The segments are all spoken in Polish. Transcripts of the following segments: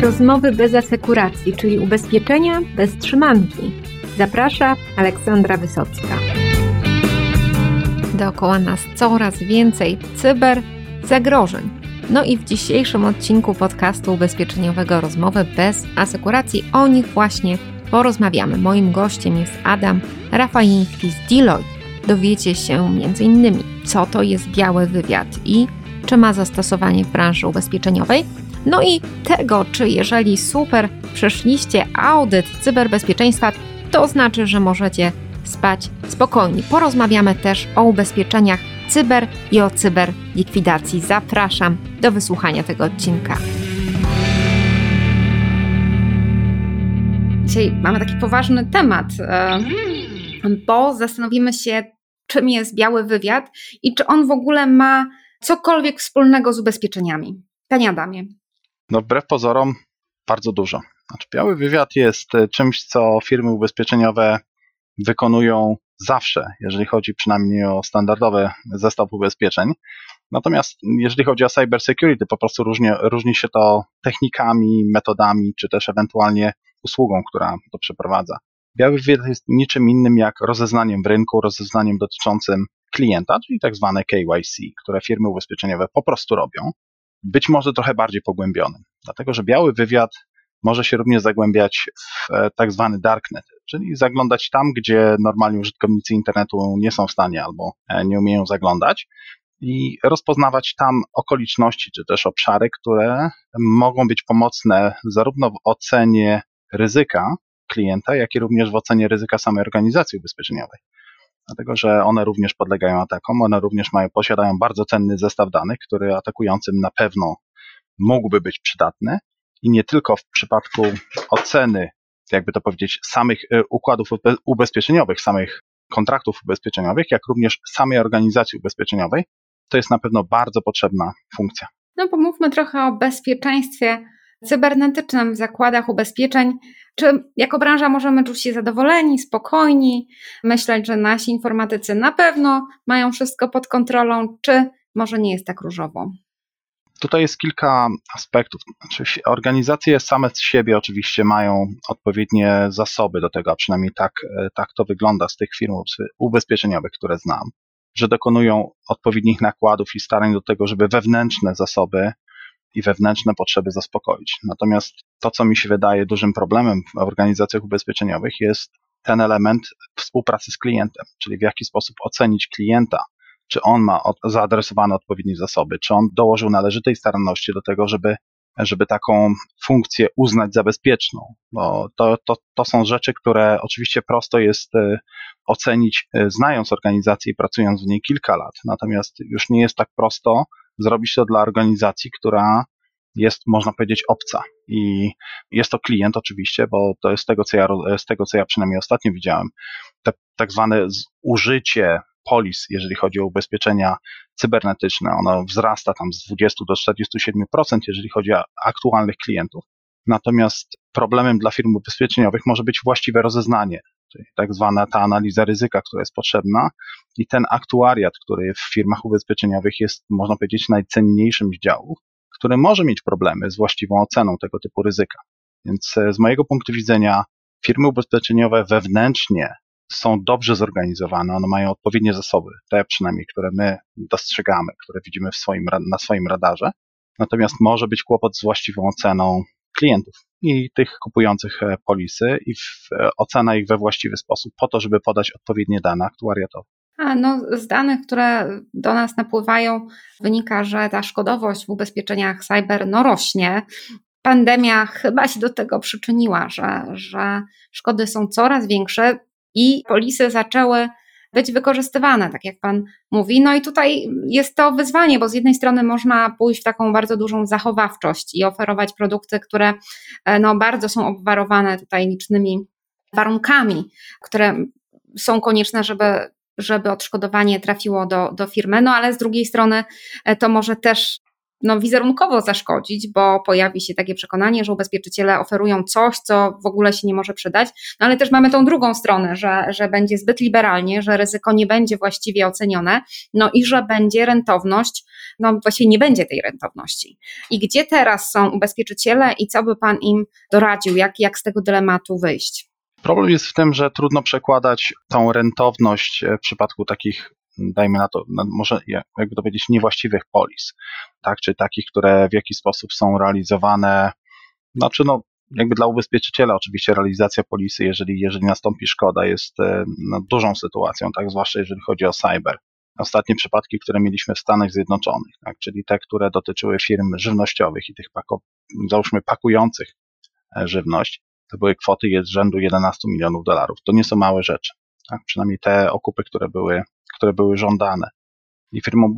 Rozmowy bez asekuracji, czyli ubezpieczenia bez trzymanki. Zaprasza Aleksandra Wysocka. Dookoła nas coraz więcej cyber zagrożeń. No i w dzisiejszym odcinku podcastu ubezpieczeniowego Rozmowy bez asekuracji o nich właśnie porozmawiamy. Moim gościem jest Adam Rafajiński z Deloitte. Dowiecie się m.in. co to jest biały wywiad i czy ma zastosowanie w branży ubezpieczeniowej, no i tego, czy jeżeli super przeszliście audyt cyberbezpieczeństwa, to znaczy, że możecie spać spokojnie. Porozmawiamy też o ubezpieczeniach cyber i o cyberlikwidacji. Zapraszam do wysłuchania tego odcinka. Dzisiaj mamy taki poważny temat, e, bo zastanowimy się, czym jest biały wywiad i czy on w ogóle ma cokolwiek wspólnego z ubezpieczeniami. Panie Adamie. No wbrew pozorom bardzo dużo. Znaczy, biały wywiad jest e, czymś, co firmy ubezpieczeniowe wykonują zawsze, jeżeli chodzi przynajmniej o standardowy zestaw ubezpieczeń. Natomiast jeżeli chodzi o cyber security, po prostu różni, różni się to technikami, metodami, czy też ewentualnie usługą, która to przeprowadza. Biały wywiad jest niczym innym jak rozeznaniem w rynku, rozeznaniem dotyczącym klienta, czyli tak zwane KYC, które firmy ubezpieczeniowe po prostu robią, być może trochę bardziej pogłębionym, dlatego że biały wywiad może się również zagłębiać w e, tak zwany darknet, czyli zaglądać tam, gdzie normalni użytkownicy internetu nie są w stanie albo e, nie umieją zaglądać i rozpoznawać tam okoliczności czy też obszary, które mogą być pomocne zarówno w ocenie ryzyka klienta, jak i również w ocenie ryzyka samej organizacji ubezpieczeniowej dlatego że one również podlegają atakom, one również mają, posiadają bardzo cenny zestaw danych, który atakującym na pewno mógłby być przydatny i nie tylko w przypadku oceny, jakby to powiedzieć, samych e, układów ubezpieczeniowych, samych kontraktów ubezpieczeniowych, jak również samej organizacji ubezpieczeniowej. To jest na pewno bardzo potrzebna funkcja. No pomówmy trochę o bezpieczeństwie cybernetycznym w zakładach ubezpieczeń. Czy jako branża możemy czuć się zadowoleni, spokojni, myśleć, że nasi informatycy na pewno mają wszystko pod kontrolą, czy może nie jest tak różowo? Tutaj jest kilka aspektów. Znaczy, organizacje same z siebie oczywiście mają odpowiednie zasoby do tego, a przynajmniej tak, e, tak to wygląda z tych firm ubezpieczeniowych, które znam, że dokonują odpowiednich nakładów i starań do tego, żeby wewnętrzne zasoby i wewnętrzne potrzeby zaspokoić. Natomiast to, co mi się wydaje dużym problemem w organizacjach ubezpieczeniowych, jest ten element współpracy z klientem, czyli w jaki sposób ocenić klienta, czy on ma zaadresowane odpowiednie zasoby, czy on dołożył należytej staranności do tego, żeby, żeby taką funkcję uznać za bezpieczną. Bo to, to, to są rzeczy, które oczywiście prosto jest e, ocenić, e, znając organizację i pracując w niej kilka lat. Natomiast już nie jest tak prosto zrobić to dla organizacji, która jest, można powiedzieć, obca. I jest to klient oczywiście, bo to jest tego, co ja, z tego, co ja przynajmniej ostatnio widziałem, te, tak zwane użycie polis, jeżeli chodzi o ubezpieczenia cybernetyczne, ono wzrasta tam z 20 do 47%, jeżeli chodzi o aktualnych klientów. Natomiast problemem dla firm ubezpieczeniowych może być właściwe rozeznanie czyli tak zwana ta analiza ryzyka, która jest potrzebna i ten aktuariat, który w firmach ubezpieczeniowych jest, można powiedzieć, najcenniejszym z działów, który może mieć problemy z właściwą oceną tego typu ryzyka. Więc e, z mojego punktu widzenia firmy ubezpieczeniowe wewnętrznie są dobrze zorganizowane, one mają odpowiednie zasoby, te przynajmniej, które my dostrzegamy, które widzimy swoim, na swoim radarze. Natomiast może być kłopot z właściwą oceną klientów i tych kupujących e, polisy i e, ocena ich we właściwy sposób po to, żeby podać odpowiednie dane aktuariatowe. A no, z danych, które do nas napływają, wynika, że ta szkodowość w ubezpieczeniach cyber no, rośnie. Pandemia chyba się do tego przyczyniła, że, że szkody są coraz większe i polisy zaczęły być wykorzystywane, tak jak Pan mówi. No i tutaj jest to wyzwanie, bo z jednej strony można pójść w taką bardzo dużą zachowawczość i oferować produkty, które e, no, bardzo są obwarowane tutaj licznymi warunkami, które są konieczne, żeby żeby odszkodowanie trafiło do, do firmy, no ale z drugiej strony e, to może też no, wizerunkowo zaszkodzić, bo pojawi się takie przekonanie, że ubezpieczyciele oferują coś, co w ogóle się nie może przydać, no ale też mamy tą drugą stronę, że, że będzie zbyt liberalnie, że ryzyko nie będzie właściwie ocenione, no i że będzie rentowność, no właściwie nie będzie tej rentowności. I gdzie teraz są ubezpieczyciele i co by Pan im doradził, jak, jak z tego dylematu wyjść? Problem jest w tym, że trudno przekładać tą rentowność e, w przypadku takich dajmy na to, no może jakby to powiedzieć, niewłaściwych polis, tak, czy takich, które w jakiś sposób są realizowane, znaczy no, jakby dla ubezpieczyciela oczywiście realizacja polisy, jeżeli, jeżeli nastąpi szkoda, jest e, no, dużą sytuacją, tak, zwłaszcza jeżeli chodzi o cyber. Ostatnie przypadki, które mieliśmy w Stanach Zjednoczonych, tak, czyli te, które dotyczyły firm żywnościowych i tych, pako, załóżmy, pakujących e, żywność, to były kwoty z rzędu 11 milionów dolarów. To nie są małe rzeczy. Tak? Przynajmniej te okupy, które były które były żądane. I firmom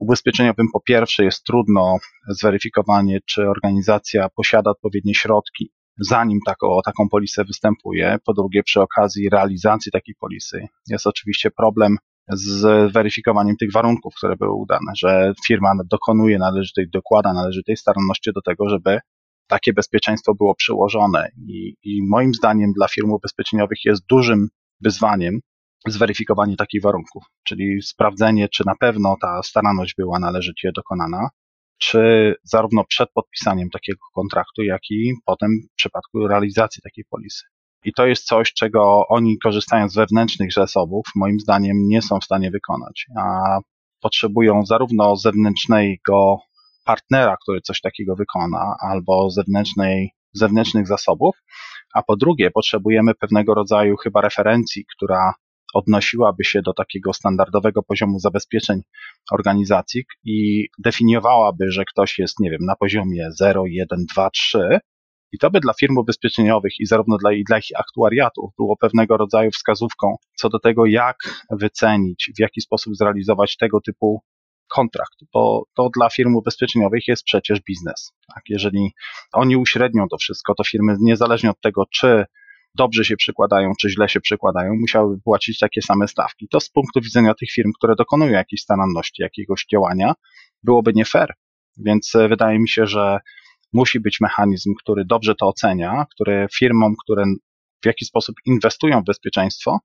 ubezpieczeniowym po pierwsze jest trudno zweryfikowanie, czy organizacja posiada odpowiednie środki, zanim taką, taką polisę występuje. Po drugie, przy okazji realizacji takiej polisy jest oczywiście problem z weryfikowaniem tych warunków, które były udane, że firma dokonuje należytej, dokłada należytej staranności do tego, żeby takie bezpieczeństwo było przyłożone. I, I moim zdaniem dla firm ubezpieczeniowych jest dużym wyzwaniem zweryfikowanie takich warunków, czyli sprawdzenie, czy na pewno ta staranność była należycie dokonana, czy zarówno przed podpisaniem takiego kontraktu, jak i potem w przypadku realizacji takiej polisy. I to jest coś, czego oni korzystając z wewnętrznych zasobów, moim zdaniem nie są w stanie wykonać, a potrzebują zarówno zewnętrznego partnera, który coś takiego wykona, albo zewnętrznej, zewnętrznych zasobów, a po drugie potrzebujemy pewnego rodzaju chyba referencji, która odnosiłaby się do takiego standardowego poziomu zabezpieczeń organizacji i definiowałaby, że ktoś jest, nie wiem, na poziomie 0, 1, 2, 3, i to by dla firm ubezpieczeniowych i zarówno dla, i dla ich aktuariatów było pewnego rodzaju wskazówką co do tego, jak wycenić, w jaki sposób zrealizować tego typu kontrakt, bo to dla firm ubezpieczeniowych jest przecież biznes. Tak? Jeżeli oni uśrednią to wszystko, to firmy niezależnie od tego, czy dobrze się przykładają, czy źle się przykładają, musiałyby płacić takie same stawki. To z punktu widzenia tych firm, które dokonują jakiejś staranności, jakiegoś działania, byłoby nie fair. Więc e, wydaje mi się, że musi być mechanizm, który dobrze to ocenia, który firmom, które w jakiś sposób inwestują w bezpieczeństwo,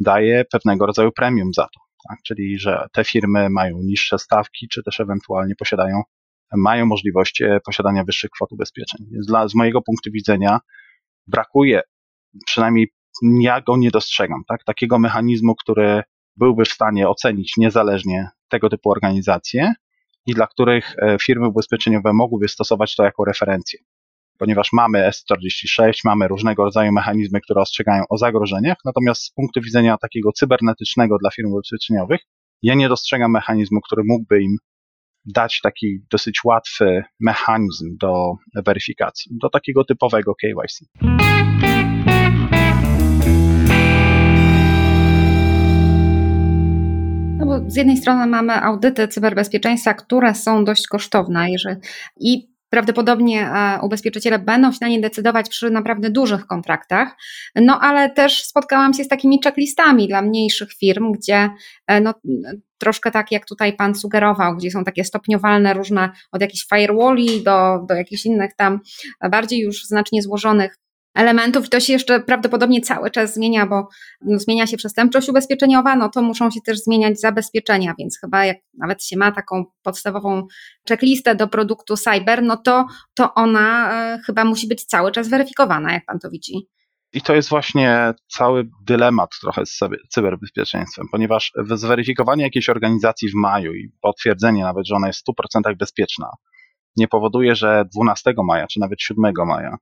daje pewnego rodzaju premium za to. Tak? Czyli, że te firmy mają niższe stawki, czy też ewentualnie posiadają, mają możliwość e, posiadania wyższych kwot ubezpieczeń. Więc dla, z mojego punktu widzenia brakuje przynajmniej ja go nie dostrzegam, tak? Takiego mechanizmu, który byłby w stanie ocenić niezależnie tego typu organizacje i dla których e, firmy ubezpieczeniowe mogłyby stosować to jako referencję. Ponieważ mamy S46, mamy różnego rodzaju mechanizmy, które ostrzegają o zagrożeniach, natomiast z punktu widzenia takiego cybernetycznego dla firm ubezpieczeniowych, ja nie dostrzegam mechanizmu, który mógłby im dać taki dosyć łatwy mechanizm do weryfikacji, do takiego typowego KYC. Z jednej strony mamy audyty cyberbezpieczeństwa, które są dość kosztowne i prawdopodobnie e, ubezpieczyciele będą się na nie decydować przy naprawdę dużych kontraktach. No ale też spotkałam się z takimi checklistami dla mniejszych firm, gdzie e, no, troszkę tak jak tutaj Pan sugerował, gdzie są takie stopniowalne różne od jakichś firewalli do, do jakichś innych tam bardziej już znacznie złożonych elementów i to się jeszcze prawdopodobnie cały czas zmienia, bo no, zmienia się przestępczość ubezpieczeniowa, no to muszą się też zmieniać zabezpieczenia, więc chyba jak nawet się ma taką podstawową checklistę do produktu cyber, no to, to ona e, chyba musi być cały czas weryfikowana, jak pan to widzi. I to jest właśnie cały dylemat trochę z cyberbezpieczeństwem, ponieważ zweryfikowanie jakiejś organizacji w maju i potwierdzenie nawet, że ona jest w 100% bezpieczna, nie powoduje, że 12 maja czy nawet 7 maja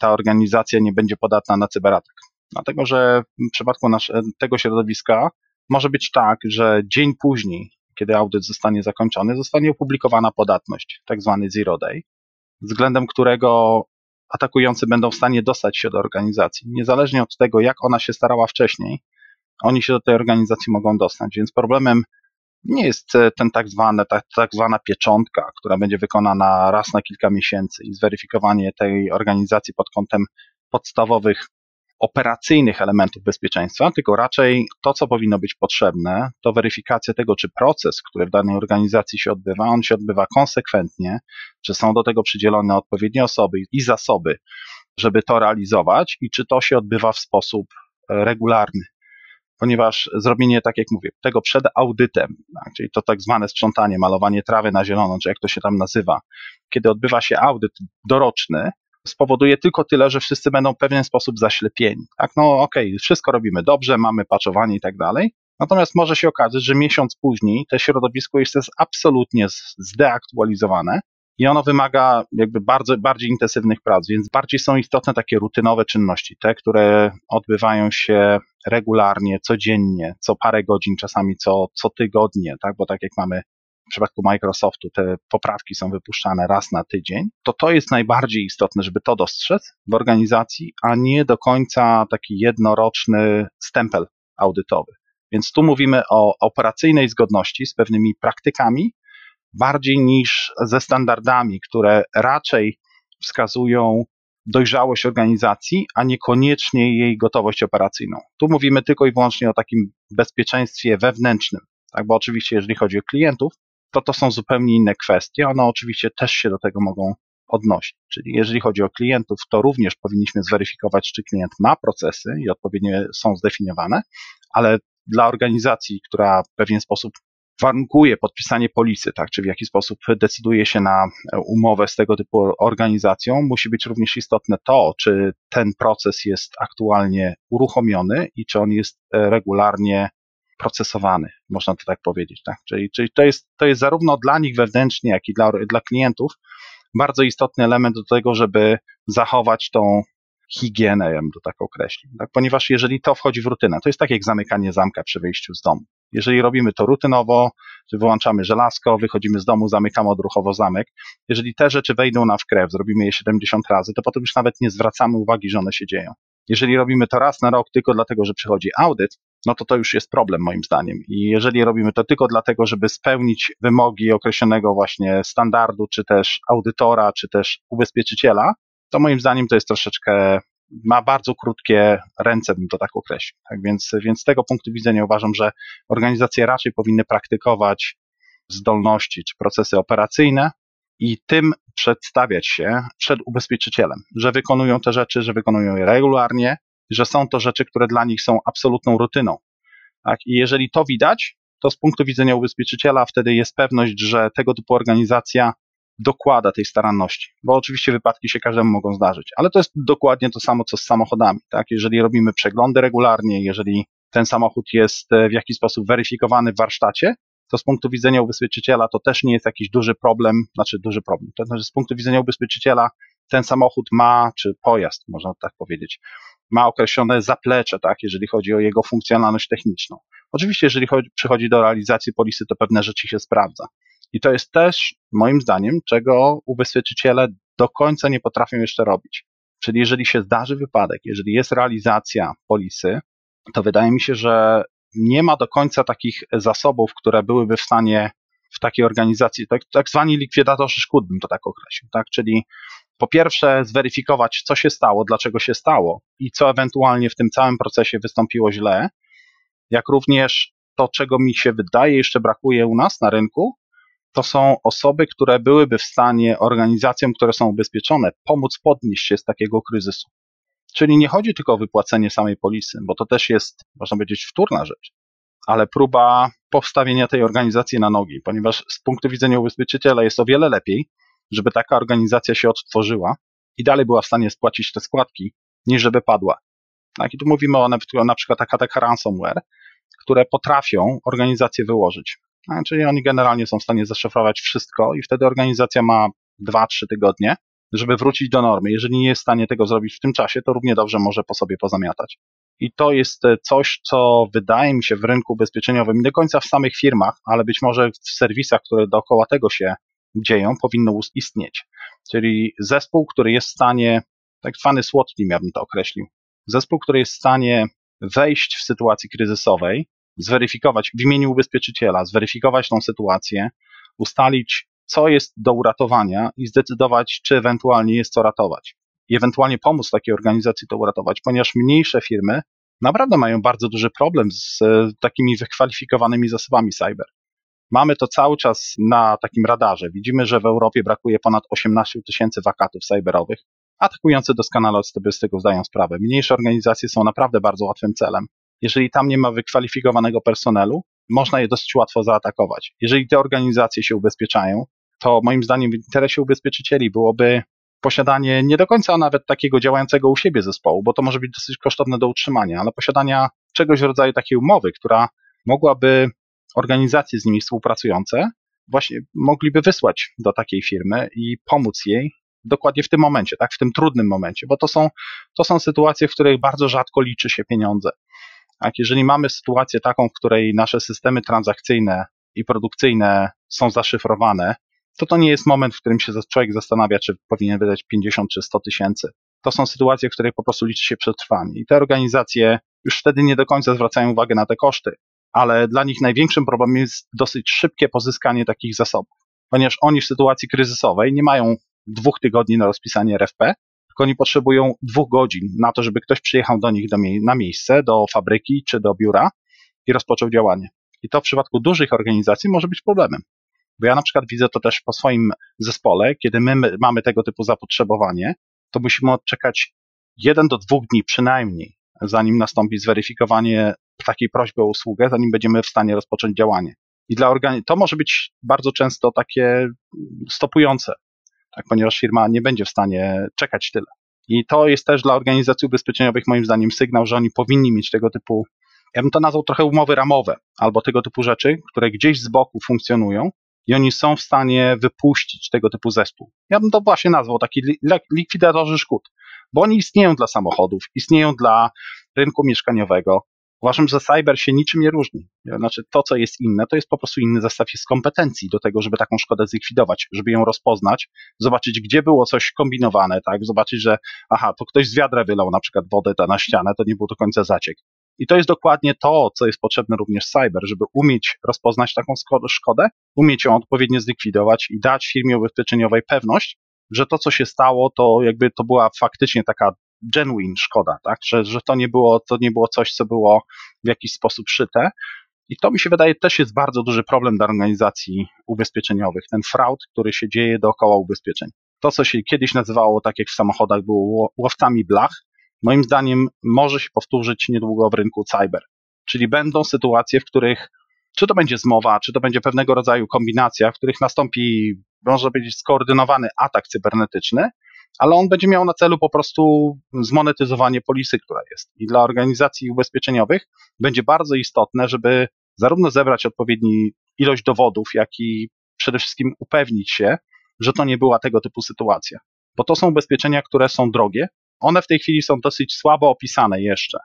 ta organizacja nie będzie podatna na cyberatak. Dlatego, że w przypadku tego środowiska może być tak, że dzień później, kiedy audyt zostanie zakończony, zostanie opublikowana podatność, tak zwany zero day, względem którego atakujący będą w stanie dostać się do organizacji. Niezależnie od tego, jak ona się starała wcześniej, oni się do tej organizacji mogą dostać. Więc problemem nie jest e, ten tak, zwany, tak, tak zwana pieczątka, która będzie wykonana raz na kilka miesięcy i zweryfikowanie tej organizacji pod kątem podstawowych operacyjnych elementów bezpieczeństwa, tylko raczej to, co powinno być potrzebne, to weryfikacja tego, czy proces, który w danej organizacji się odbywa, on się odbywa konsekwentnie, czy są do tego przydzielone odpowiednie osoby i zasoby, żeby to realizować i czy to się odbywa w sposób e, regularny. Ponieważ zrobienie, tak jak mówię, tego przed audytem, tak, czyli to tak zwane sprzątanie, malowanie trawy na zielono, czy jak to się tam nazywa, kiedy odbywa się audyt doroczny, spowoduje tylko tyle, że wszyscy będą w pewien sposób zaślepieni. Tak, no okej, okay, wszystko robimy dobrze, mamy paczowanie i tak dalej. Natomiast może się okazać, że miesiąc później to środowisko jest absolutnie zdeaktualizowane i ono wymaga jakby bardzo, bardziej intensywnych prac, więc bardziej są istotne takie rutynowe czynności, te, które odbywają się regularnie, codziennie, co parę godzin, czasami co, co tygodnie, tak, bo tak jak mamy w przypadku Microsoftu te poprawki są wypuszczane raz na tydzień, to to jest najbardziej istotne, żeby to dostrzec w organizacji, a nie do końca taki jednoroczny stempel audytowy. Więc tu mówimy o operacyjnej zgodności z pewnymi praktykami, bardziej niż ze standardami, które raczej wskazują dojrzałość organizacji, a niekoniecznie jej gotowość operacyjną. Tu mówimy tylko i wyłącznie o takim bezpieczeństwie wewnętrznym, tak? bo oczywiście jeżeli chodzi o klientów, to to są zupełnie inne kwestie. One oczywiście też się do tego mogą odnosić. Czyli jeżeli chodzi o klientów, to również powinniśmy zweryfikować, czy klient ma procesy i odpowiednio są zdefiniowane, ale dla organizacji, która w pewien sposób warunkuje podpisanie polisy, tak, czy w jaki sposób decyduje się na umowę z tego typu organizacją, musi być również istotne to, czy ten proces jest aktualnie uruchomiony i czy on jest regularnie procesowany, można to tak powiedzieć. Tak? Czyli, czyli to, jest, to jest zarówno dla nich wewnętrznie, jak i dla, dla klientów bardzo istotny element do tego, żeby zachować tą higienę, ja bym to tak określił. Tak? Ponieważ jeżeli to wchodzi w rutynę, to jest tak jak zamykanie zamka przy wyjściu z domu. Jeżeli robimy to rutynowo, że wyłączamy żelazko, wychodzimy z domu, zamykamy odruchowo zamek, jeżeli te rzeczy wejdą nam w krew, zrobimy je 70 razy, to potem już nawet nie zwracamy uwagi, że one się dzieją. Jeżeli robimy to raz na rok tylko dlatego, że przychodzi audyt, no to to już jest problem moim zdaniem. I jeżeli robimy to tylko dlatego, żeby spełnić wymogi określonego właśnie standardu, czy też audytora, czy też ubezpieczyciela, to moim zdaniem to jest troszeczkę, ma bardzo krótkie ręce, bym to tak określił. Tak więc, więc z tego punktu widzenia uważam, że organizacje raczej powinny praktykować zdolności czy procesy operacyjne i tym przedstawiać się przed ubezpieczycielem, że wykonują te rzeczy, że wykonują je regularnie, że są to rzeczy, które dla nich są absolutną rutyną. Tak? I jeżeli to widać, to z punktu widzenia ubezpieczyciela wtedy jest pewność, że tego typu organizacja dokłada tej staranności, bo oczywiście wypadki się każdemu mogą zdarzyć, ale to jest dokładnie to samo, co z samochodami. Tak? Jeżeli robimy przeglądy regularnie, jeżeli ten samochód jest e, w jakiś sposób weryfikowany w warsztacie, to z punktu widzenia ubezpieczyciela to też nie jest jakiś duży problem, znaczy duży problem. To znaczy z punktu widzenia ubezpieczyciela ten samochód ma, czy pojazd, można tak powiedzieć, ma określone zaplecze, tak, jeżeli chodzi o jego funkcjonalność techniczną. Oczywiście, jeżeli chodzi, przychodzi do realizacji polisy, to pewne rzeczy się sprawdza. I to jest też, moim zdaniem, czego ubezpieczyciele do końca nie potrafią jeszcze robić. Czyli jeżeli się zdarzy wypadek, jeżeli jest realizacja polisy, to wydaje mi się, że nie ma do końca takich zasobów, które byłyby w stanie w takiej organizacji, tak, tak zwani likwidatorzy szkód, bym to tak określił, tak? Czyli po pierwsze zweryfikować, co się stało, dlaczego się stało i co ewentualnie w tym całym procesie wystąpiło źle, jak również to, czego mi się wydaje jeszcze brakuje u nas na rynku, to są osoby, które byłyby w stanie organizacjom, które są ubezpieczone, pomóc podnieść się z takiego kryzysu. Czyli nie chodzi tylko o wypłacenie samej polisy, bo to też jest, można powiedzieć, wtórna rzecz, ale próba powstawienia tej organizacji na nogi, ponieważ z punktu widzenia ubezpieczyciela jest o wiele lepiej, żeby taka organizacja się odtworzyła i dalej była w stanie spłacić te składki, niż żeby padła. Tak, I tu mówimy o na przykład atakach ransomware, które potrafią organizację wyłożyć. Czyli oni generalnie są w stanie zaszyfrować wszystko i wtedy organizacja ma 2-3 tygodnie, żeby wrócić do normy. Jeżeli nie jest w stanie tego zrobić w tym czasie, to równie dobrze może po sobie pozamiatać. I to jest e, coś, co wydaje mi się w rynku ubezpieczeniowym, nie do końca w samych firmach, ale być może w serwisach, które dookoła tego się dzieją, powinno istnieć. Czyli zespół, który jest w stanie, tak zwany SWOT team, ja bym to określił, zespół, który jest w stanie wejść w sytuacji kryzysowej, zweryfikować w imieniu ubezpieczyciela, zweryfikować tą sytuację, ustalić, co jest do uratowania i zdecydować, czy ewentualnie jest co ratować. i ewentualnie pomóc takiej organizacji to uratować, ponieważ mniejsze firmy naprawdę mają bardzo duży problem z e, takimi wykwalifikowanymi zasobami cyber. Mamy to cały czas na takim radarze. Widzimy, że w Europie brakuje ponad 18 tysięcy wakatów cyberowych. Atakujący doskonale z tego zdają sprawę. Mniejsze organizacje są naprawdę bardzo łatwym celem. Jeżeli tam nie ma wykwalifikowanego personelu, można je dosyć łatwo zaatakować. Jeżeli te organizacje się ubezpieczają, to moim zdaniem w interesie ubezpieczycieli byłoby posiadanie nie do końca nawet takiego działającego u siebie zespołu, bo to może być dosyć kosztowne do utrzymania, ale posiadania czegoś w rodzaju takiej umowy, która mogłaby organizacje z nimi współpracujące właśnie mogliby wysłać do takiej firmy i pomóc jej dokładnie w tym momencie, tak, w tym trudnym momencie, bo to są, to są sytuacje, w których bardzo rzadko liczy się pieniądze. Tak, jeżeli mamy sytuację taką, w której nasze systemy transakcyjne i produkcyjne są zaszyfrowane, to to nie jest moment, w którym się człowiek zastanawia, czy powinien wydać 50 czy 100 tysięcy. To są sytuacje, w których po prostu liczy się przetrwanie. I te organizacje już wtedy nie do końca zwracają uwagę na te koszty, ale dla nich największym problemem jest dosyć szybkie pozyskanie takich zasobów, ponieważ oni w sytuacji kryzysowej nie mają dwóch tygodni na rozpisanie RFP, tylko oni potrzebują dwóch godzin na to, żeby ktoś przyjechał do nich do mie na miejsce, do fabryki czy do biura i rozpoczął działanie. I to w przypadku dużych organizacji może być problemem. Bo ja na przykład widzę to też po swoim zespole, kiedy my mamy tego typu zapotrzebowanie, to musimy odczekać jeden do dwóch dni przynajmniej, zanim nastąpi zweryfikowanie takiej prośby o usługę, zanim będziemy w stanie rozpocząć działanie. I dla organizacji to może być bardzo często takie stopujące, tak, ponieważ firma nie będzie w stanie czekać tyle. I to jest też dla organizacji ubezpieczeniowych moim zdaniem sygnał, że oni powinni mieć tego typu, ja bym to nazwał trochę umowy ramowe, albo tego typu rzeczy, które gdzieś z boku funkcjonują i oni są w stanie wypuścić tego typu zespół. Ja bym to właśnie nazwał taki likwidatorzy szkód, bo oni istnieją dla samochodów, istnieją dla rynku mieszkaniowego, Uważam, że cyber się niczym nie różni. Znaczy, to, co jest inne, to jest po prostu inny zestaw jest kompetencji do tego, żeby taką szkodę zlikwidować, żeby ją rozpoznać, zobaczyć, gdzie było coś kombinowane, tak, zobaczyć, że aha, to ktoś z wiadra wylał na przykład wodę na ścianę, to nie był do końca zaciek. I to jest dokładnie to, co jest potrzebne również cyber, żeby umieć rozpoznać taką szkodę, umieć ją odpowiednio zlikwidować i dać firmie ubezpieczeniowej pewność, że to, co się stało, to jakby to była faktycznie taka genuine szkoda, tak? Że, że to, nie było, to nie było coś, co było w jakiś sposób szyte. I to mi się wydaje też jest bardzo duży problem dla organizacji ubezpieczeniowych. Ten fraud, który się dzieje dookoła ubezpieczeń. To, co się kiedyś nazywało, tak jak w samochodach, było łowcami blach, moim zdaniem może się powtórzyć niedługo w rynku cyber. Czyli będą sytuacje, w których czy to będzie zmowa, czy to będzie pewnego rodzaju kombinacja, w których nastąpi, może być skoordynowany atak cybernetyczny, ale on będzie miał na celu po prostu zmonetyzowanie polisy, która jest. I dla organizacji ubezpieczeniowych będzie bardzo istotne, żeby zarówno zebrać odpowiedni ilość dowodów, jak i przede wszystkim upewnić się, że to nie była tego typu sytuacja. Bo to są ubezpieczenia, które są drogie. One w tej chwili są dosyć słabo opisane jeszcze.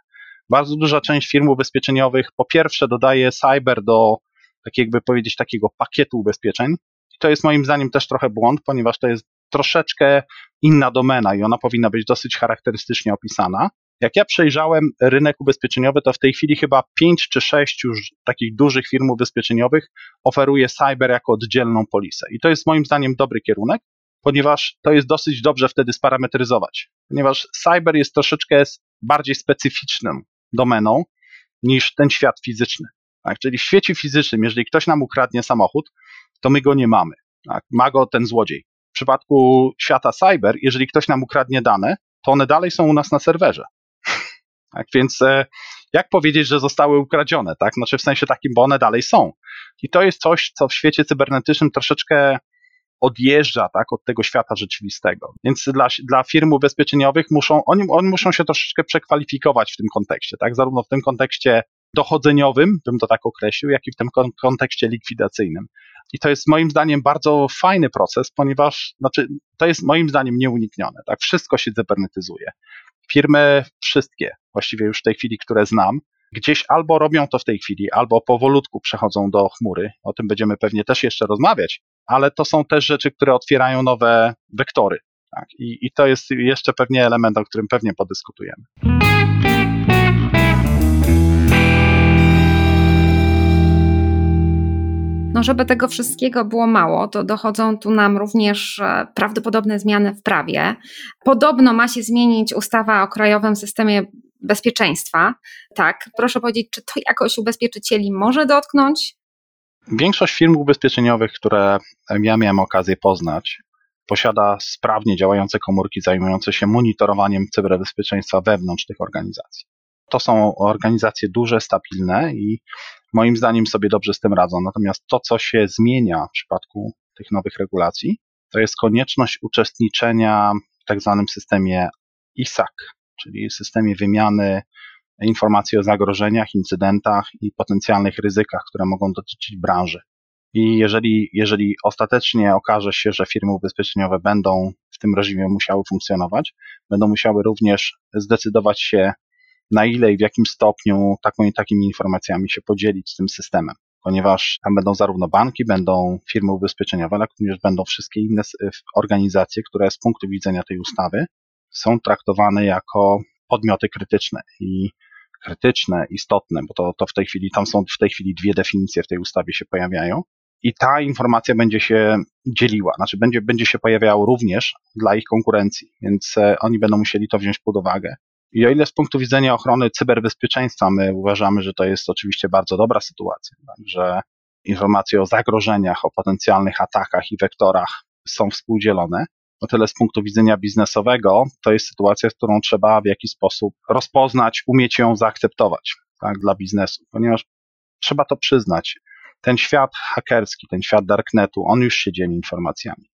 Bardzo duża część firm ubezpieczeniowych po pierwsze dodaje cyber do, tak jakby powiedzieć, takiego pakietu ubezpieczeń. I to jest moim zdaniem też trochę błąd, ponieważ to jest troszeczkę inna domena i ona powinna być dosyć charakterystycznie opisana. Jak ja przejrzałem rynek ubezpieczeniowy, to w tej chwili chyba pięć czy sześć już takich dużych firm ubezpieczeniowych oferuje cyber jako oddzielną polisę. I to jest moim zdaniem dobry kierunek, ponieważ to jest dosyć dobrze wtedy sparametryzować. Ponieważ cyber jest troszeczkę bardziej specyficzną domeną niż ten świat fizyczny. Tak? Czyli w świecie fizycznym, jeżeli ktoś nam ukradnie samochód, to my go nie mamy. Tak? Ma go ten złodziej przypadku świata cyber, jeżeli ktoś nam ukradnie dane, to one dalej są u nas na serwerze. Tak więc e, jak powiedzieć, że zostały ukradzione, tak? Znaczy w sensie takim, bo one dalej są. I to jest coś, co w świecie cybernetycznym troszeczkę odjeżdża tak, od tego świata rzeczywistego. Więc dla, dla firm ubezpieczeniowych muszą, oni, oni muszą się troszeczkę przekwalifikować w tym kontekście, tak? Zarówno w tym kontekście dochodzeniowym, bym to tak określił, jak i w tym kontekście likwidacyjnym. I to jest moim zdaniem bardzo fajny proces, ponieważ znaczy, to jest moim zdaniem nieuniknione. Tak? Wszystko się cybernetyzuje. Firmy wszystkie, właściwie już w tej chwili, które znam, gdzieś albo robią to w tej chwili, albo powolutku przechodzą do chmury. O tym będziemy pewnie też jeszcze rozmawiać, ale to są też rzeczy, które otwierają nowe wektory. Tak? I, I to jest jeszcze pewnie element, o którym pewnie podyskutujemy. No, żeby tego wszystkiego było mało, to dochodzą tu nam również e, prawdopodobne zmiany w prawie. Podobno ma się zmienić ustawa o Krajowym Systemie Bezpieczeństwa. Tak, proszę powiedzieć, czy to jakoś ubezpieczycieli może dotknąć? Większość firm ubezpieczeniowych, które ja miałem okazję poznać, posiada sprawnie działające komórki zajmujące się monitorowaniem cyberbezpieczeństwa wewnątrz tych organizacji. To są organizacje duże, stabilne i moim zdaniem sobie dobrze z tym radzą. Natomiast to, co się zmienia w przypadku tych nowych regulacji, to jest konieczność uczestniczenia w tak zwanym systemie ISAC, czyli systemie wymiany informacji o zagrożeniach, incydentach i potencjalnych ryzykach, które mogą dotyczyć branży. I jeżeli, jeżeli ostatecznie okaże się, że firmy ubezpieczeniowe będą w tym reżimie musiały funkcjonować, będą musiały również zdecydować się, na ile i w jakim stopniu taką i takimi informacjami się podzielić z tym systemem. Ponieważ tam będą zarówno banki, będą firmy ubezpieczeniowe, ale również będą wszystkie inne organizacje, które z punktu widzenia tej ustawy są traktowane jako podmioty krytyczne. I krytyczne, istotne, bo to, to w tej chwili, tam są w tej chwili dwie definicje w tej ustawie się pojawiają. I ta informacja będzie się dzieliła, znaczy będzie, będzie się pojawiała również dla ich konkurencji, więc e, oni będą musieli to wziąć pod uwagę. I o ile z punktu widzenia ochrony cyberbezpieczeństwa my uważamy, że to jest oczywiście bardzo dobra sytuacja, że informacje o zagrożeniach, o potencjalnych atakach i wektorach są współdzielone, o tyle z punktu widzenia biznesowego to jest sytuacja, którą trzeba w jakiś sposób rozpoznać, umieć ją zaakceptować tak, dla biznesu, ponieważ trzeba to przyznać. Ten świat hakerski, ten świat darknetu, on już się dzieli informacjami.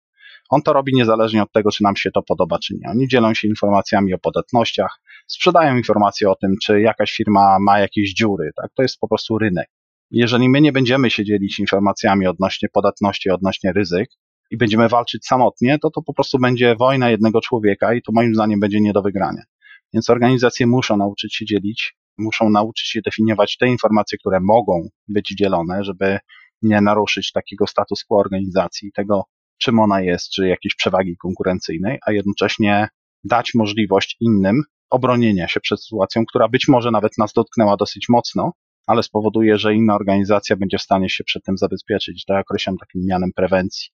On to robi niezależnie od tego, czy nam się to podoba, czy nie. Oni dzielą się informacjami o podatnościach, sprzedają informacje o tym, czy jakaś firma ma jakieś dziury. Tak? To jest po prostu rynek. Jeżeli my nie będziemy się dzielić informacjami odnośnie podatności, odnośnie ryzyk, i będziemy walczyć samotnie, to to po prostu będzie wojna jednego człowieka i to moim zdaniem będzie nie do wygrania. Więc organizacje muszą nauczyć się dzielić, muszą nauczyć się definiować te informacje, które mogą być dzielone, żeby nie naruszyć takiego status quo organizacji, tego czym ona jest, czy jakiejś przewagi konkurencyjnej, a jednocześnie dać możliwość innym obronienia się przed sytuacją, która być może nawet nas dotknęła dosyć mocno, ale spowoduje, że inna organizacja będzie w stanie się przed tym zabezpieczyć. To ja określam takim mianem prewencji.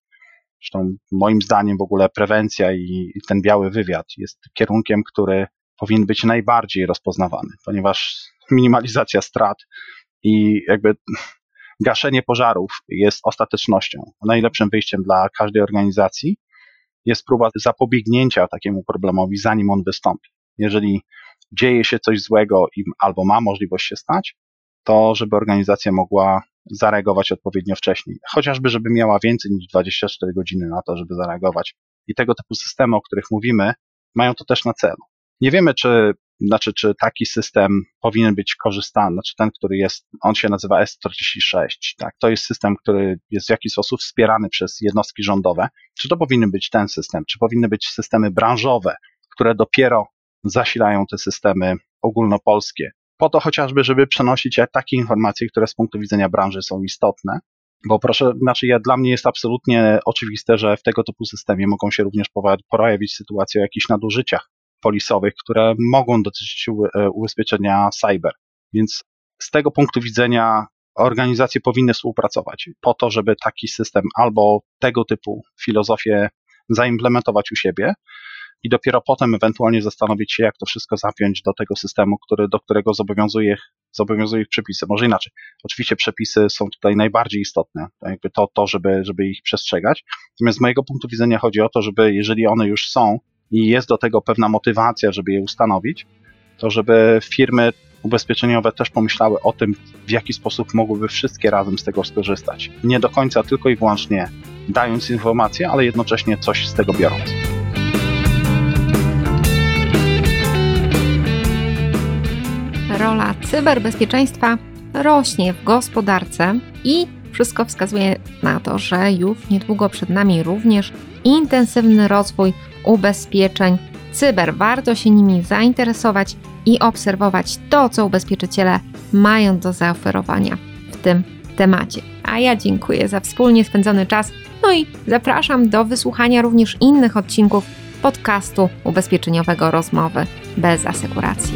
Zresztą moim zdaniem w ogóle prewencja i, i ten biały wywiad jest kierunkiem, który powinien być najbardziej rozpoznawany, ponieważ minimalizacja strat i jakby gaszenie pożarów jest ostatecznością. Najlepszym wyjściem dla każdej organizacji jest próba zapobiegnięcia takiemu problemowi, zanim on wystąpi. Jeżeli dzieje się coś złego i albo ma możliwość się stać, to żeby organizacja mogła zareagować odpowiednio wcześniej. Chociażby, żeby miała więcej niż 24 godziny na to, żeby zareagować. I tego typu systemy, o których mówimy, mają to też na celu. Nie wiemy, czy, znaczy, czy taki system powinien być korzystany, znaczy ten, który jest, on się nazywa S46, tak? To jest system, który jest w jakiś sposób wspierany przez jednostki rządowe. Czy to powinien być ten system? Czy powinny być systemy branżowe, które dopiero zasilają te systemy ogólnopolskie? po to chociażby, żeby przenosić takie informacje, które z punktu widzenia branży są istotne. Bo proszę, znaczy ja, dla mnie jest absolutnie oczywiste, że w tego typu systemie mogą się również pojawić sytuacje o jakichś nadużyciach polisowych, które mogą dotyczyć e, ubezpieczenia cyber. Więc z tego punktu widzenia organizacje powinny współpracować po to, żeby taki system albo tego typu filozofię zaimplementować u siebie, i dopiero potem ewentualnie zastanowić się, jak to wszystko zapiąć do tego systemu, który, do którego zobowiązuje, zobowiązuje ich przepisy. Może inaczej. Oczywiście przepisy są tutaj najbardziej istotne, to jakby to, to żeby, żeby ich przestrzegać. Natomiast z mojego punktu widzenia chodzi o to, żeby jeżeli one już są i jest do tego pewna motywacja, żeby je ustanowić, to żeby firmy ubezpieczeniowe też pomyślały o tym, w jaki sposób mogłyby wszystkie razem z tego skorzystać. Nie do końca tylko i wyłącznie dając informacje, ale jednocześnie coś z tego biorąc. Cyberbezpieczeństwa rośnie w gospodarce i wszystko wskazuje na to, że już niedługo przed nami również intensywny rozwój ubezpieczeń cyber. Warto się nimi zainteresować i obserwować to, co ubezpieczyciele mają do zaoferowania w tym temacie. A ja dziękuję za wspólnie spędzony czas, no i zapraszam do wysłuchania również innych odcinków podcastu ubezpieczeniowego Rozmowy bez asekuracji.